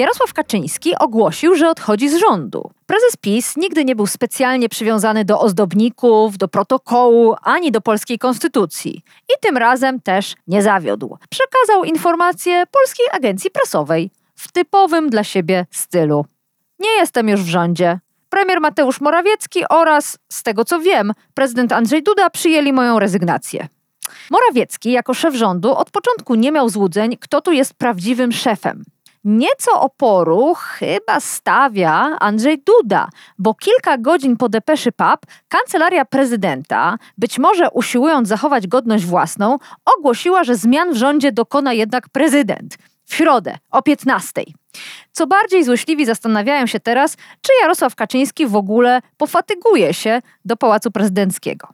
Jarosław Kaczyński ogłosił, że odchodzi z rządu. Prezes PiS nigdy nie był specjalnie przywiązany do ozdobników, do protokołu ani do polskiej konstytucji. I tym razem też nie zawiódł. Przekazał informację polskiej agencji prasowej w typowym dla siebie stylu. Nie jestem już w rządzie. Premier Mateusz Morawiecki oraz, z tego co wiem, prezydent Andrzej Duda przyjęli moją rezygnację. Morawiecki jako szef rządu od początku nie miał złudzeń, kto tu jest prawdziwym szefem. Nieco oporu chyba stawia Andrzej Duda, bo kilka godzin po depeszy PAP kancelaria prezydenta, być może usiłując zachować godność własną, ogłosiła, że zmian w rządzie dokona jednak prezydent. W środę o 15. Co bardziej złośliwi zastanawiają się teraz, czy Jarosław Kaczyński w ogóle pofatyguje się do Pałacu Prezydenckiego.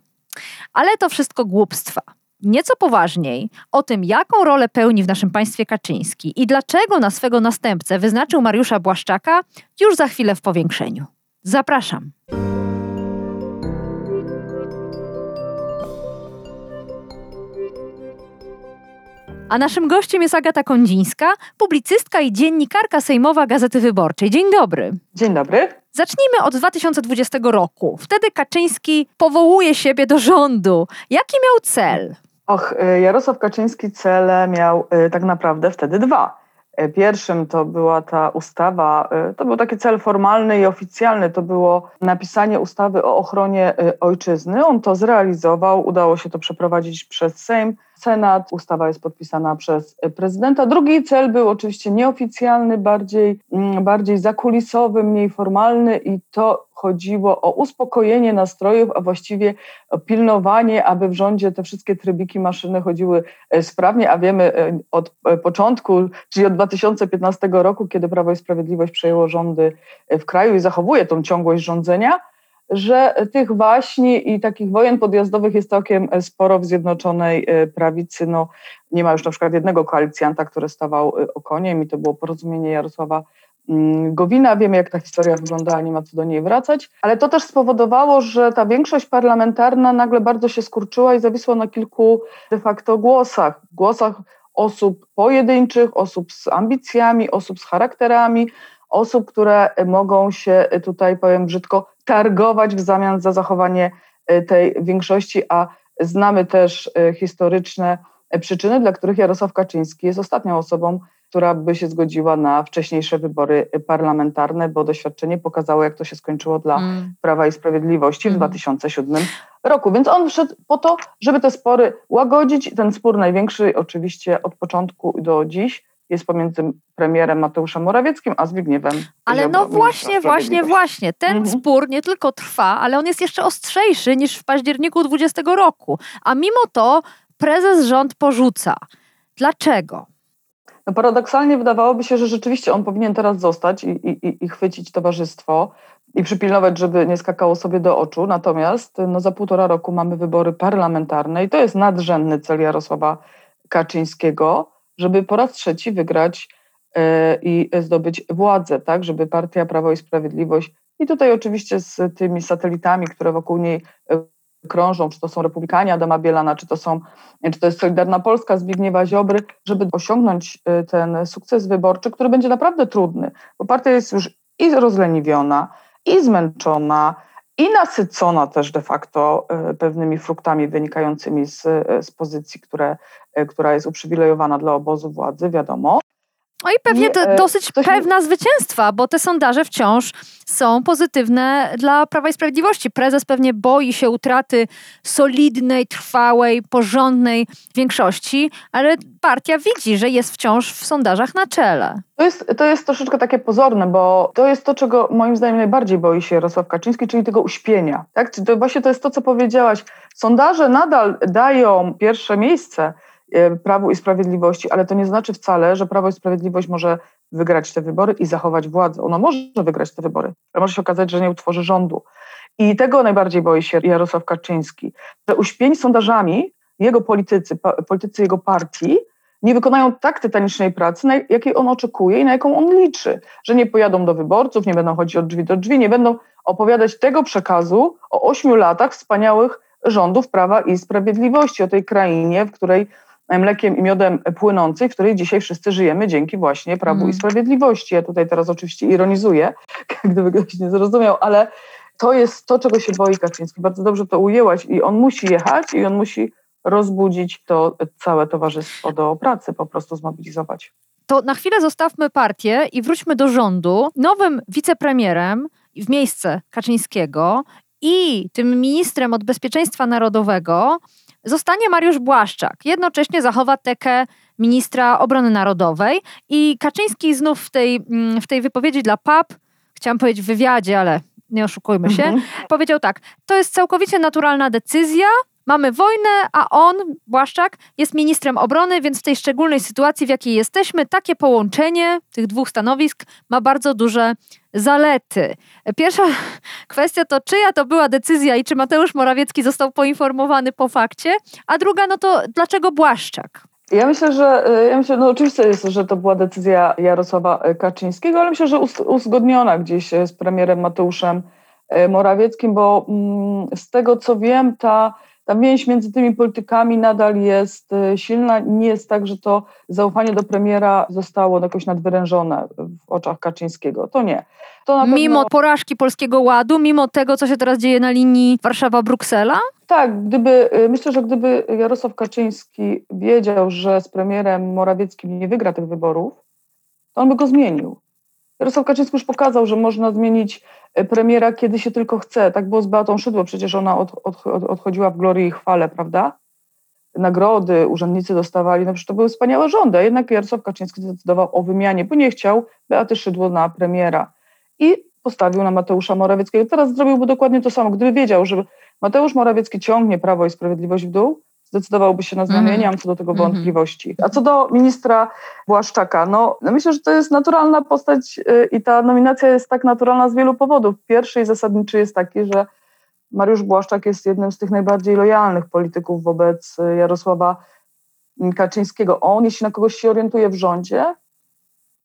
Ale to wszystko głupstwa. Nieco poważniej o tym, jaką rolę pełni w naszym państwie Kaczyński i dlaczego na swego następcę wyznaczył Mariusza Błaszczaka, już za chwilę w powiększeniu. Zapraszam. A naszym gościem jest Agata Kondzińska, publicystka i dziennikarka sejmowa Gazety Wyborczej. Dzień dobry. Dzień dobry. Zacznijmy od 2020 roku. Wtedy Kaczyński powołuje siebie do rządu. Jaki miał cel? Och, y, Jarosław Kaczyński cele miał y, tak naprawdę wtedy dwa. Y, pierwszym to była ta ustawa, to był taki cel formalny i oficjalny, to było napisanie ustawy o ochronie ojczyzny. On to zrealizował, udało się to przeprowadzić przez Sejm. Senat, ustawa jest podpisana przez prezydenta. Drugi cel był oczywiście nieoficjalny, bardziej, mm, bardziej zakulisowy, mniej formalny i to chodziło o uspokojenie nastrojów, a właściwie pilnowanie, aby w rządzie te wszystkie trybiki maszyny chodziły e, sprawnie, a wiemy e, od e, początku, czyli od 2015 roku, kiedy Prawo i Sprawiedliwość przejęło rządy w kraju i zachowuje tą ciągłość rządzenia, że tych waśni i takich wojen podjazdowych jest całkiem sporo w Zjednoczonej Prawicy. No, nie ma już na przykład jednego koalicjanta, który stawał okoniem i to było porozumienie Jarosława Gowina. Wiemy, jak ta historia wyglądała, nie ma co do niej wracać, ale to też spowodowało, że ta większość parlamentarna nagle bardzo się skurczyła i zawisła na kilku de facto głosach. Głosach osób pojedynczych, osób z ambicjami, osób z charakterami, osób, które mogą się tutaj, powiem brzydko, targować w zamian za zachowanie e, tej większości, a znamy też e, historyczne przyczyny, dla których Jarosław Kaczyński jest ostatnią osobą, która by się zgodziła na wcześniejsze wybory parlamentarne, bo doświadczenie pokazało, jak to się skończyło dla mm. Prawa i Sprawiedliwości w mm. 2007 roku. Więc on wszedł po to, żeby te spory łagodzić. Ten spór największy oczywiście od początku do dziś jest pomiędzy premierem Mateuszem Morawieckim a Zbigniewem. Ale Ziobro, no właśnie, właśnie, właśnie. Ten mhm. spór nie tylko trwa, ale on jest jeszcze ostrzejszy niż w październiku 20 roku. A mimo to prezes rząd porzuca. Dlaczego? No paradoksalnie wydawałoby się, że rzeczywiście on powinien teraz zostać i, i, i chwycić towarzystwo i przypilnować, żeby nie skakało sobie do oczu. Natomiast no, za półtora roku mamy wybory parlamentarne i to jest nadrzędny cel Jarosława Kaczyńskiego żeby po raz trzeci wygrać e, i zdobyć władzę, tak, żeby partia Prawo i Sprawiedliwość i tutaj oczywiście z tymi satelitami, które wokół niej e, krążą, czy to są Republikanie Adama Bielana, czy to, są, czy to jest Solidarna Polska Zbigniewa Ziobry, żeby osiągnąć e, ten sukces wyborczy, który będzie naprawdę trudny, bo partia jest już i rozleniwiona, i zmęczona, i nasycona też de facto e, pewnymi fruktami wynikającymi z, e, z pozycji, które, która jest uprzywilejowana dla obozu władzy, wiadomo. No i pewnie nie, dosyć pewna zwycięstwa, bo te sondaże wciąż są pozytywne dla Prawa i Sprawiedliwości. Prezes pewnie boi się utraty solidnej, trwałej, porządnej większości, ale partia widzi, że jest wciąż w sondażach na czele. To jest, to jest troszeczkę takie pozorne, bo to jest to, czego moim zdaniem najbardziej boi się Jarosław Kaczyński, czyli tego uśpienia. Tak? To właśnie to jest to, co powiedziałaś. Sondaże nadal dają pierwsze miejsce Prawu i Sprawiedliwości, ale to nie znaczy wcale, że Prawo i Sprawiedliwość może wygrać te wybory i zachować władzę. Ono może wygrać te wybory, ale może się okazać, że nie utworzy rządu. I tego najbardziej boi się Jarosław Kaczyński, że uśpieni sondażami jego politycy, politycy jego partii nie wykonają tak tytanicznej pracy, na jakiej on oczekuje i na jaką on liczy, że nie pojadą do wyborców, nie będą chodzić od drzwi do drzwi, nie będą opowiadać tego przekazu o ośmiu latach wspaniałych rządów Prawa i Sprawiedliwości, o tej krainie, w której mlekiem i miodem płynącej, w której dzisiaj wszyscy żyjemy dzięki właśnie Prawu mm. i Sprawiedliwości. Ja tutaj teraz oczywiście ironizuję, gdyby ktoś nie zrozumiał, ale to jest to, czego się boi Kaczyński. Bardzo dobrze to ujęłaś i on musi jechać i on musi rozbudzić to całe towarzystwo do pracy, po prostu zmobilizować. To na chwilę zostawmy partię i wróćmy do rządu. Nowym wicepremierem w miejsce Kaczyńskiego i tym ministrem od bezpieczeństwa narodowego zostanie Mariusz Błaszczak. Jednocześnie zachowa tekę ministra obrony narodowej i Kaczyński znów w tej, mm, w tej wypowiedzi dla PAP, chciałam powiedzieć w wywiadzie, ale nie oszukujmy się, mhm. powiedział tak, to jest całkowicie naturalna decyzja, Mamy wojnę, a on, Błaszczak, jest ministrem obrony, więc w tej szczególnej sytuacji, w jakiej jesteśmy, takie połączenie tych dwóch stanowisk ma bardzo duże zalety. Pierwsza kwestia to, czyja to była decyzja i czy Mateusz Morawiecki został poinformowany po fakcie, a druga, no to dlaczego Błaszczak? Ja myślę, że ja myślę, no oczywiście jest, że to była decyzja Jarosława Kaczyńskiego, ale myślę, że uzgodniona gdzieś z premierem Mateuszem e, Morawieckim, bo mm, z tego co wiem, ta ta więź między tymi politykami nadal jest y, silna. Nie jest tak, że to zaufanie do premiera zostało jakoś nadwyrężone w oczach Kaczyńskiego. To nie. To mimo porażki Polskiego Ładu, mimo tego, co się teraz dzieje na linii Warszawa-Bruksela? Tak, gdyby, y, myślę, że gdyby Jarosław Kaczyński wiedział, że z premierem Morawieckim nie wygra tych wyborów, to on by go zmienił. Jarosław Kaczyński już pokazał, że można zmienić premiera, kiedy się tylko chce. Tak było z Beatą Szydło, przecież ona od, od, odchodziła w glorii i chwale, prawda? Nagrody, urzędnicy dostawali, no przecież to były wspaniałe rządy, jednak Jarosław Kaczyński zdecydował o wymianie, bo nie chciał Beaty Szydło na premiera i postawił na Mateusza Morawieckiego. Teraz zrobiłby dokładnie to samo. Gdyby wiedział, że Mateusz Morawiecki ciągnie Prawo i Sprawiedliwość w dół, zdecydowałby się na zmianę. Mm. Nie mam co do tego mhm. wątpliwości. A co do ministra Błaszczaka, no, no myślę, że to jest naturalna postać y, i ta nominacja jest tak naturalna z wielu powodów. Pierwszy i zasadniczy jest taki, że Mariusz Błaszczak jest jednym z tych najbardziej lojalnych polityków wobec y, Jarosława Kaczyńskiego. On, jeśli na kogoś się orientuje w rządzie,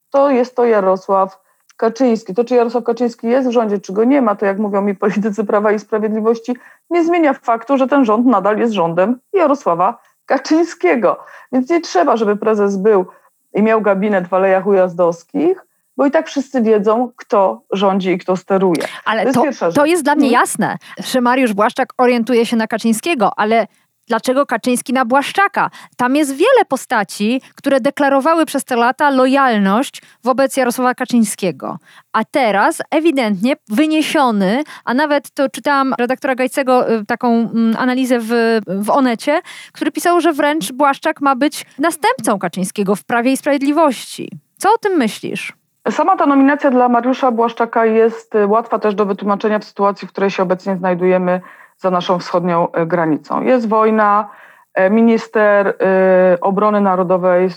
to jest to Jarosław Kaczyński. To, czy Jarosław Kaczyński jest w rządzie, czy go nie ma, to jak mówią mi politycy Prawa i Sprawiedliwości, nie zmienia faktu, że ten rząd nadal jest rządem Jarosława Kaczyńskiego. Więc nie trzeba, żeby prezes był i miał gabinet w Alejach Ujazdowskich, bo i tak wszyscy wiedzą, kto rządzi i kto steruje. Ale to, jest, to, to jest dla mnie mhm. jasne, że Mariusz Błaszczak orientuje się na Kaczyńskiego, ale dlaczego Kaczyński na Błaszczaka. Tam jest wiele postaci, które deklarowały przez te lata lojalność wobec Jarosława Kaczyńskiego. A teraz ewidentnie wyniesiony, a nawet to czytałam redaktora Gajcego y, taką mm, analizę w, w Onecie, który pisał, że wręcz Błaszczak ma być następcą Kaczyńskiego w Prawie i Sprawiedliwości. Co o tym myślisz? Sama ta nominacja dla Mariusza Błaszczaka jest y, łatwa też do wytłumaczenia w sytuacji, w której się obecnie znajdujemy za naszą wschodnią e, granicą. Jest wojna, e, minister e, obrony narodowej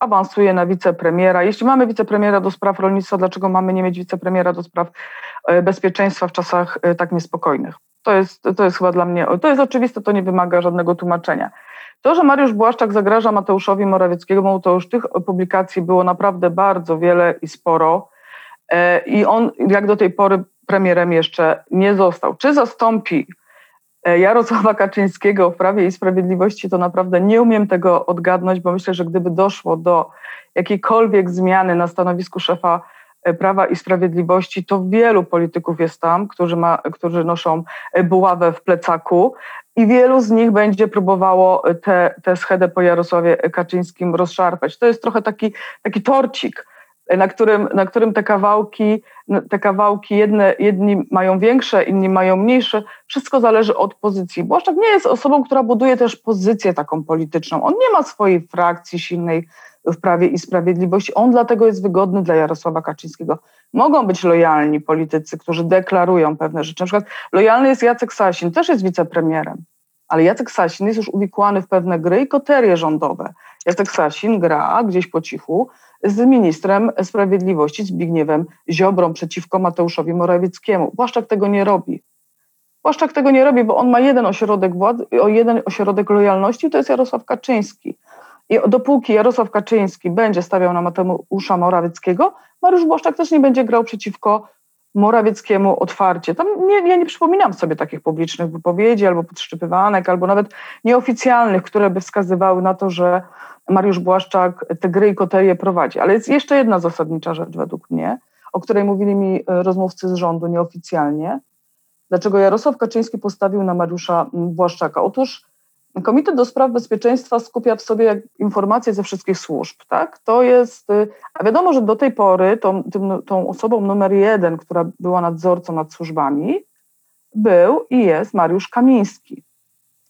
awansuje na wicepremiera. Jeśli mamy wicepremiera do spraw rolnictwa, dlaczego mamy nie mieć wicepremiera do spraw bezpieczeństwa w czasach tak niespokojnych? To jest, to jest chyba dla mnie, to jest oczywiste, to nie wymaga żadnego tłumaczenia. To, że Mariusz Błaszczak zagraża Mateuszowi Morawieckiemu, to już tych publikacji było naprawdę bardzo wiele i sporo. I on jak do tej pory premierem jeszcze nie został. Czy zastąpi Jarosława Kaczyńskiego w Prawie i Sprawiedliwości, to naprawdę nie umiem tego odgadnąć, bo myślę, że gdyby doszło do jakiejkolwiek zmiany na stanowisku szefa e, Prawa i Sprawiedliwości, to wielu polityków jest tam, którzy, ma, którzy noszą e, buławę w plecaku i wielu z nich będzie próbowało tę schedę po Jarosławie Kaczyńskim rozszarpać. To jest trochę taki, taki torcik, na którym, na którym te kawałki, te kawałki jedne, jedni mają większe, inni mają mniejsze. Wszystko zależy od pozycji. Błaszczak nie jest osobą, która buduje też pozycję taką polityczną. On nie ma swojej frakcji silnej w Prawie i Sprawiedliwości. On dlatego jest wygodny dla Jarosława Kaczyńskiego. Mogą być lojalni politycy, którzy deklarują pewne rzeczy. Na przykład lojalny jest Jacek Sasin, też jest wicepremierem. Ale Jacek Sasin jest już uwikłany w pewne gry i koterie rządowe. Jacek Sasin gra gdzieś po cichu z ministrem sprawiedliwości Zbigniewem Ziobrą przeciwko Mateuszowi Morawieckiemu. Błaszczak tego nie robi. Błaszczak tego nie robi, bo on ma jeden ośrodek władzy, jeden ośrodek lojalności, to jest Jarosław Kaczyński. I dopóki Jarosław Kaczyński będzie stawiał na Mateusza Morawieckiego, Mariusz Błaszczak też nie będzie grał przeciwko Morawieckiemu otwarcie. Tam nie, ja nie przypominam sobie takich publicznych wypowiedzi albo podszczypywanek, albo nawet nieoficjalnych, które by wskazywały na to, że Mariusz Błaszczak te gry i koterie prowadzi. Ale jest jeszcze jedna zasadnicza rzecz według mnie, o której mówili mi e, rozmówcy z rządu nieoficjalnie. Dlaczego Jarosław Kaczyński postawił na Mariusza Błaszczaka? Otóż Komitet do Spraw Bezpieczeństwa skupia w sobie informacje ze wszystkich służb. Tak? To jest, y, a wiadomo, że do tej pory tą, tym, tą osobą numer jeden, która była nadzorcą nad służbami, był i jest Mariusz Kamiński,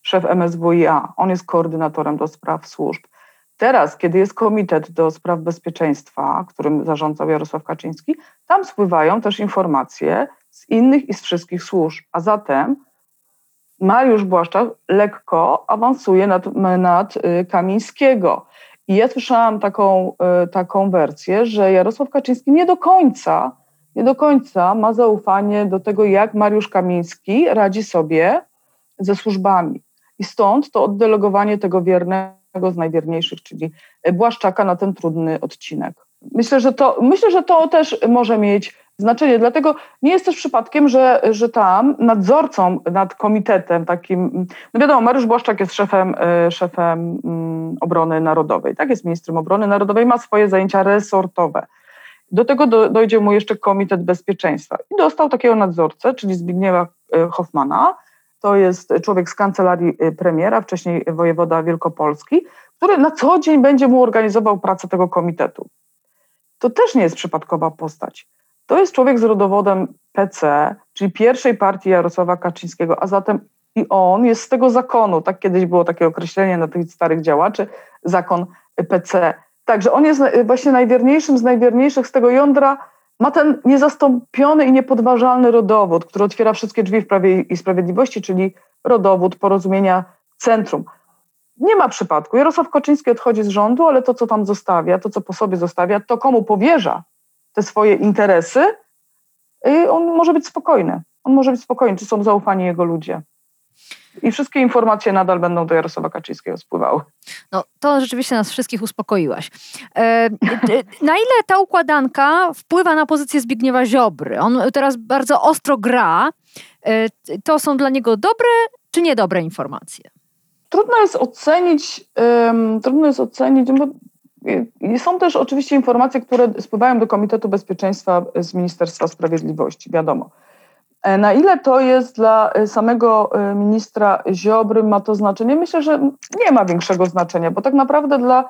szef MSWiA. On jest koordynatorem do spraw służb. Teraz, kiedy jest Komitet do Spraw Bezpieczeństwa, którym zarządzał Jarosław Kaczyński, tam spływają też informacje z innych i z wszystkich służb. A zatem Mariusz Błaszczak lekko awansuje nad, nad y, Kamińskiego. I ja słyszałam taką, y, taką wersję, że Jarosław Kaczyński nie do końca, nie do końca ma zaufanie do tego, jak Mariusz Kamiński radzi sobie ze służbami. I stąd to oddelegowanie tego wiernego z najwierniejszych, czyli Błaszczaka na ten trudny odcinek. Myślę, że to, myślę, że to też może mieć znaczenie. Dlatego nie jest też przypadkiem, że, że tam nadzorcą nad komitetem takim, no wiadomo, Mariusz Błaszczak jest szefem, e, szefem mm, obrony narodowej, tak, jest ministrem obrony narodowej, ma swoje zajęcia resortowe. Do tego do, dojdzie mu jeszcze Komitet Bezpieczeństwa. I dostał takiego nadzorcę, czyli Zbigniewa e, Hoffmana, to jest człowiek z kancelarii e, premiera, wcześniej wojewoda wielkopolski, który na co dzień będzie mu organizował pracę tego komitetu. To też nie jest przypadkowa postać. To jest człowiek z rodowodem PC, czyli pierwszej partii Jarosława Kaczyńskiego, a zatem i on jest z tego zakonu, tak kiedyś było takie określenie na tych starych działaczy, zakon PC. Także on jest właśnie najwierniejszym z najwierniejszych z tego jądra, ma ten niezastąpiony i niepodważalny rodowód, który otwiera wszystkie drzwi w Prawie i Sprawiedliwości, czyli rodowód porozumienia centrum. Nie ma przypadku. Jarosław Kaczyński odchodzi z rządu, ale to, co tam zostawia, to, co po sobie zostawia, to komu powierza te swoje interesy, on może być spokojny. On może być spokojny, czy są zaufani jego ludzie. I wszystkie informacje nadal będą do Jarosława Kaczyńskiego spływały. No, to rzeczywiście nas wszystkich uspokoiłaś. E, na ile ta układanka wpływa na pozycję Zbigniewa Ziobry? On teraz bardzo ostro gra. E, to są dla niego dobre czy niedobre informacje? Trudno jest ocenić, um, trudno jest ocenić, bo są też oczywiście informacje, które spływają do Komitetu Bezpieczeństwa z Ministerstwa Sprawiedliwości, wiadomo. E, na ile to jest dla e, samego e, ministra Ziobry, ma to znaczenie? Myślę, że nie ma większego znaczenia, bo tak naprawdę dla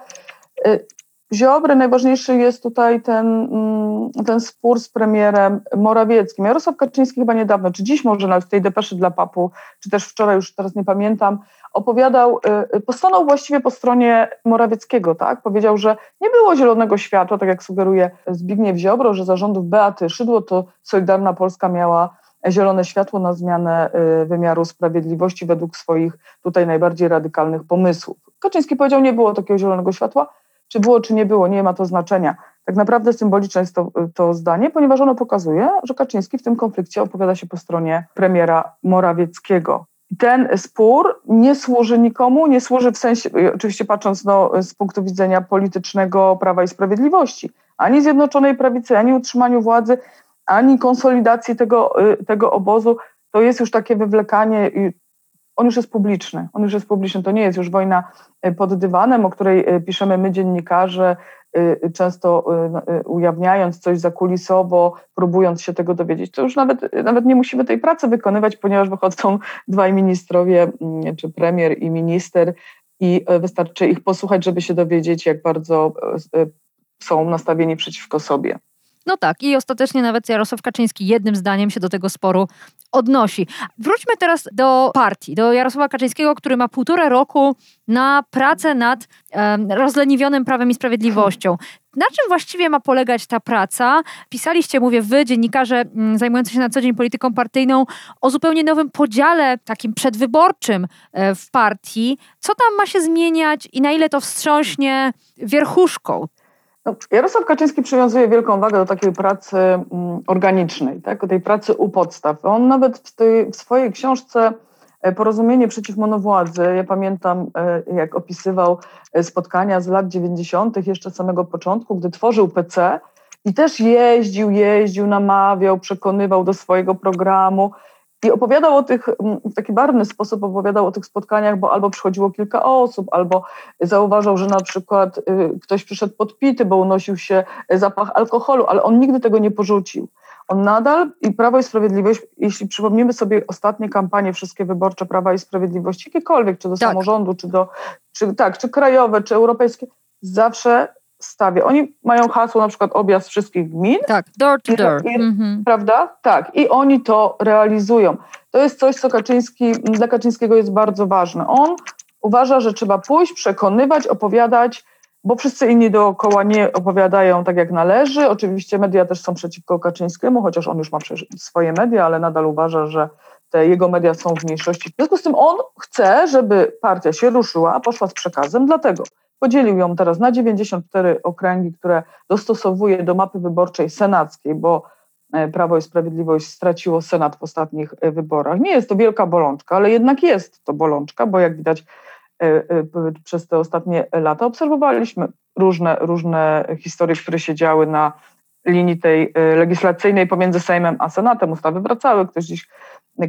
Ziobry najważniejszy jest tutaj ten, mm, ten spór z premierem Morawieckim. Jarosław Kaczyński chyba niedawno, czy dziś może nawet w tej depeszy dla papu, czy też wczoraj, już teraz nie pamiętam, opowiadał, y, y, postanął właściwie po stronie Morawieckiego, tak? Powiedział, że nie było zielonego światła, tak jak sugeruje Zbigniew Ziobro, że zarządów Beaty Szydło to Solidarna Polska miała zielone światło na zmianę y, wymiaru sprawiedliwości według swoich tutaj najbardziej radykalnych pomysłów. Kaczyński powiedział, nie było takiego zielonego światła, czy było, czy nie było, nie ma to znaczenia. Tak naprawdę symboliczne jest to, to zdanie, ponieważ ono pokazuje, że Kaczyński w tym konflikcie opowiada się po stronie premiera Morawieckiego ten spór nie służy nikomu, nie służy w sensie, oczywiście patrząc no, z punktu widzenia politycznego Prawa i Sprawiedliwości, ani Zjednoczonej Prawicy, ani utrzymaniu władzy, ani konsolidacji tego, y, tego obozu. To jest już takie wywlekanie, on już jest publiczny, on już jest publiczny, to nie jest już wojna y, pod dywanem, o której y, piszemy my dziennikarze, często y, no, y, ujawniając coś zakulisowo, próbując się tego dowiedzieć, to już nawet, nawet nie musimy tej pracy wykonywać, ponieważ wychodzą dwaj ministrowie, mm, czy premier i minister, i wystarczy ich posłuchać, żeby się dowiedzieć, jak bardzo są nastawieni przeciwko sobie. No tak, i ostatecznie nawet Jarosław Kaczyński jednym zdaniem się do tego sporu odnosi. Wróćmy teraz do partii, do Jarosława Kaczyńskiego, który ma półtora roku na pracę nad um, rozleniwionym Prawem i Sprawiedliwością. Na czym właściwie ma polegać ta praca? Pisaliście, mówię wy, dziennikarze mm, zajmujący się na co dzień polityką partyjną, o zupełnie nowym podziale takim przedwyborczym e, w partii. Co tam ma się zmieniać i na ile to wstrząśnie wierchuszką Jarosław Kaczyński przywiązuje wielką wagę do takiej pracy mm, organicznej, tak? tej pracy u podstaw. On nawet w, tej, w swojej książce e, Porozumienie przeciw monowładzy, ja pamiętam, e, jak opisywał e, spotkania z lat 90., jeszcze samego początku, gdy tworzył PC i też jeździł, jeździł, namawiał, przekonywał do swojego programu. I opowiadał o tych, mm, w taki barwny sposób opowiadał o tych spotkaniach, bo albo przychodziło kilka osób, albo zauważał, że na przykład y, ktoś przyszedł podpity, bo unosił się zapach alkoholu, ale on nigdy tego nie porzucił. On nadal i Prawo i Sprawiedliwość, jeśli przypomnimy sobie ostatnie kampanie, wszystkie wyborcze Prawa i Sprawiedliwości, jakiekolwiek, czy do tak. samorządu, czy do, czy, tak, czy krajowe, czy europejskie, zawsze stawia. Oni mają hasło na przykład objazd wszystkich gmin. Tak, door to door. I, mm-hmm. Prawda? Tak. I oni to realizują. To jest coś, co Kaczyński, dla Kaczyńskiego jest bardzo ważne. On uważa, że trzeba pójść, przekonywać, opowiadać, bo wszyscy inni dookoła nie opowiadają tak, jak należy. Oczywiście media też są przeciwko Kaczyńskiemu, chociaż on już ma swoje media, ale nadal uważa, że te jego media są w mniejszości. W związku z tym on chce, żeby partia się ruszyła, poszła z przekazem, dlatego Podzielił ją teraz na 94 okręgi, które dostosowuje do mapy wyborczej senackiej, bo e, Prawo i Sprawiedliwość straciło Senat w ostatnich e, wyborach. Nie jest to wielka bolączka, ale jednak jest to bolączka, bo jak widać e, przez te ostatnie lata obserwowaliśmy różne, różne historie, które się działy na linii tej legislacyjnej pomiędzy Sejmem a Senatem. Ustawy wracały, ktoś gdzieś,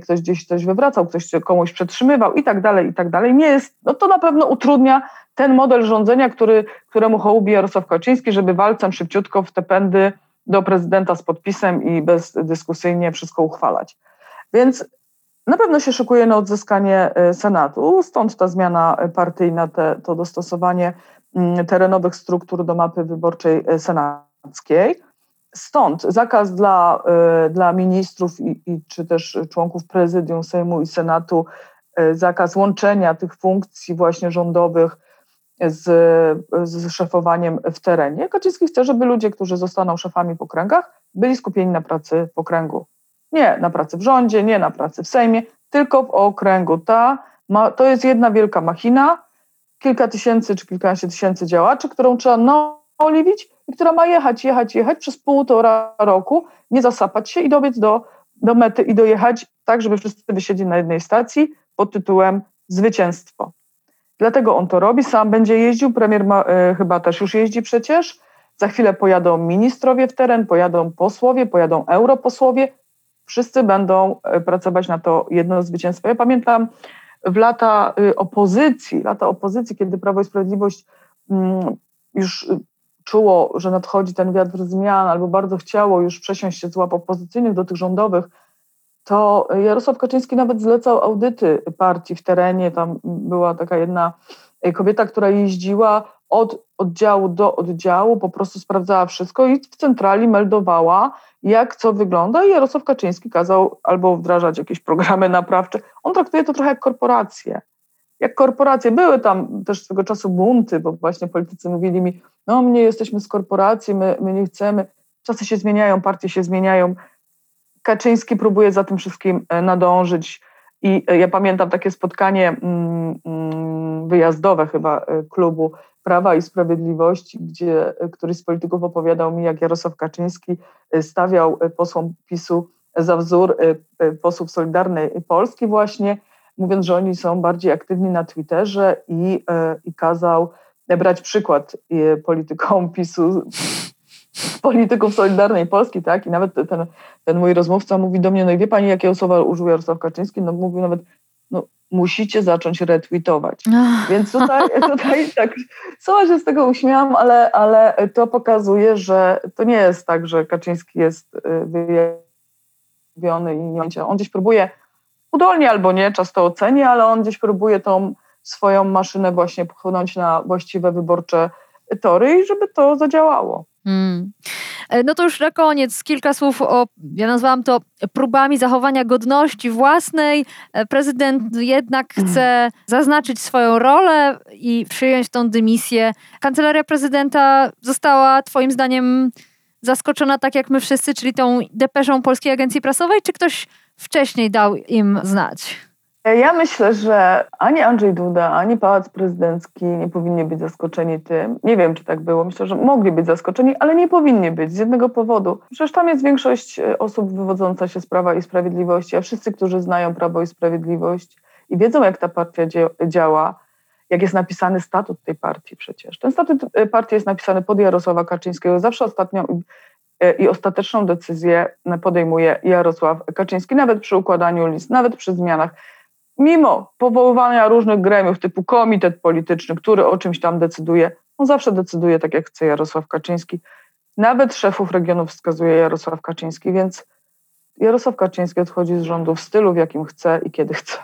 ktoś gdzieś coś wywracał, ktoś komuś przetrzymywał i tak dalej, i tak dalej. Nie jest, no to na pewno utrudnia ten model rządzenia, który, któremu hołubi Jarosław Kaczyński, żeby walcem szybciutko w te pędy do prezydenta z podpisem i bezdyskusyjnie wszystko uchwalać. Więc na pewno się szykuje na odzyskanie e, Senatu, stąd ta zmiana partyjna, te, to dostosowanie mm, terenowych struktur do mapy wyborczej e, senackiej. Stąd zakaz dla, e, dla ministrów i, i, czy też członków prezydium Sejmu i Senatu, zakaz łączenia tych funkcji właśnie rządowych z, z szefowaniem w terenie. Kaczyński chce, żeby ludzie, którzy zostaną szefami w okręgach, byli skupieni na pracy w okręgu. Nie na pracy w rządzie, nie na pracy w Sejmie, tylko w okręgu. Ta, ma, to jest jedna wielka machina, kilka tysięcy czy kilkanaście tysięcy działaczy, którą trzeba naoliwić i która ma jechać, jechać, jechać przez półtora roku, nie zasapać się i dobiec do, do mety i dojechać tak, żeby wszyscy wysiedli na jednej stacji pod tytułem zwycięstwo. Dlatego on to robi, sam będzie jeździł, premier ma, y, chyba też już jeździ przecież. Za chwilę pojadą ministrowie w teren, pojadą posłowie, pojadą europosłowie. Wszyscy będą e, pracować na to jedno zwycięstwo. Ja pamiętam w lata y, opozycji, lata opozycji, kiedy Prawo i Sprawiedliwość mm, już czuło, że nadchodzi ten wiatr zmian, albo bardzo chciało już przesiąść się z łap opozycyjnych do tych rządowych, to Jarosław Kaczyński nawet zlecał audyty partii w terenie. Tam była taka jedna kobieta, która jeździła od oddziału do oddziału, po prostu sprawdzała wszystko i w centrali meldowała, jak co wygląda. I Jarosław Kaczyński kazał albo wdrażać jakieś programy naprawcze. On traktuje to trochę jak korporacje. Jak korporacje. Były tam też swego czasu bunty, bo właśnie politycy mówili mi, no my nie jesteśmy z korporacji, my, my nie chcemy. Czasy się zmieniają, partie się zmieniają Kaczyński próbuje za tym wszystkim e, nadążyć. I e, ja pamiętam takie spotkanie mm, mm, wyjazdowe chyba e, klubu Prawa i Sprawiedliwości, gdzie któryś z polityków opowiadał mi, jak Jarosław Kaczyński stawiał posłom PiSu za wzór posłów Solidarnej Polski właśnie, mówiąc, że oni są bardziej aktywni na Twitterze i, i kazał brać przykład politykom PiSu polityków Solidarnej Polski, tak? I nawet ten, ten mój rozmówca mówi do mnie, no i wie pani, jakie słowa użył Jarosław Kaczyński? No mówił nawet, no musicie zacząć retweetować. Więc tutaj, tutaj tak, sama się z tego uśmiałam, ale, ale to pokazuje, że to nie jest tak, że Kaczyński jest y, wyjawiony i nie. On gdzieś próbuje, udolnie albo nie, czas to oceni, ale on gdzieś próbuje tą swoją maszynę właśnie pchnąć na właściwe wyborcze tory i żeby to zadziałało. Hmm. No to już na koniec kilka słów o, ja nazwałam to próbami zachowania godności własnej. E, prezydent jednak chce zaznaczyć swoją rolę i przyjąć tą dymisję. Kancelaria prezydenta została Twoim zdaniem zaskoczona tak jak my wszyscy, czyli tą depeszą Polskiej Agencji Prasowej, czy ktoś wcześniej dał im znać? Ja myślę, że ani Andrzej Duda, ani Pałac Prezydencki nie powinni być zaskoczeni tym. Nie wiem, czy tak było. Myślę, że mogli być zaskoczeni, ale nie powinni być z jednego powodu. Przecież tam jest większość e, osób wywodząca się z Prawa i Sprawiedliwości, a wszyscy, którzy znają Prawo i Sprawiedliwość i wiedzą, jak ta partia działa, jak jest napisany statut tej partii przecież. Ten statut e, partii jest napisany pod Jarosława Kaczyńskiego. Zawsze ostatnią e, i ostateczną decyzję podejmuje Jarosław Kaczyński, nawet przy układaniu list, nawet przy zmianach mimo powoływania różnych gremiów typu komitet polityczny, który o czymś tam decyduje, on zawsze decyduje tak, jak chce Jarosław Kaczyński. Nawet szefów regionów wskazuje Jarosław Kaczyński, więc Jarosław Kaczyński odchodzi z rządu w stylu, w jakim chce i kiedy chce.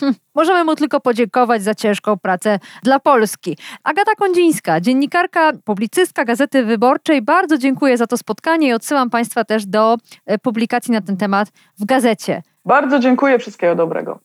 Hm, możemy mu tylko podziękować za ciężką pracę dla Polski. Agata Kondzińska, dziennikarka, publicystka Gazety Wyborczej, bardzo dziękuję za to spotkanie i odsyłam Państwa też do e, publikacji na ten temat w gazecie. Bardzo dziękuję, wszystkiego dobrego.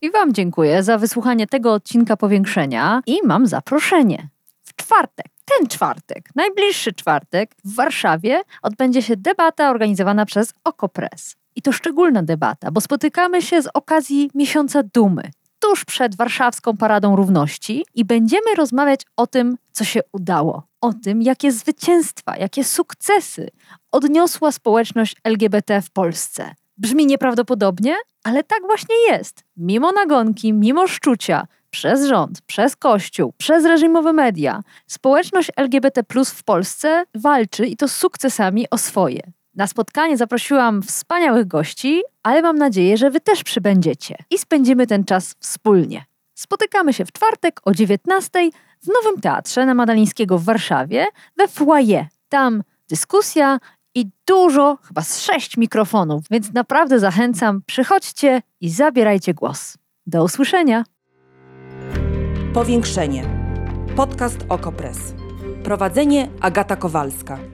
I Wam dziękuję za wysłuchanie tego odcinka powiększenia i mam zaproszenie. W czwartek, ten czwartek, najbliższy czwartek w Warszawie odbędzie się debata organizowana przez Okopres. I to szczególna debata, bo spotykamy się z okazji Miesiąca Dumy, tuż przed warszawską Paradą Równości i będziemy rozmawiać o tym, co się udało, o tym, jakie zwycięstwa, jakie sukcesy odniosła społeczność LGBT w Polsce. Brzmi nieprawdopodobnie, ale tak właśnie jest. Mimo nagonki, mimo szczucia, przez rząd, przez Kościół, przez reżimowe media, społeczność LGBT w Polsce walczy i to z sukcesami o swoje. Na spotkanie zaprosiłam wspaniałych gości, ale mam nadzieję, że Wy też przybędziecie i spędzimy ten czas wspólnie. Spotykamy się w czwartek o 19 w Nowym Teatrze na Madalińskiego w Warszawie we foyer. Tam dyskusja i dużo, chyba z sześć mikrofonów, więc naprawdę zachęcam, przychodźcie i zabierajcie głos. Do usłyszenia. Powiększenie. Podcast Okopres. Prowadzenie Agata Kowalska.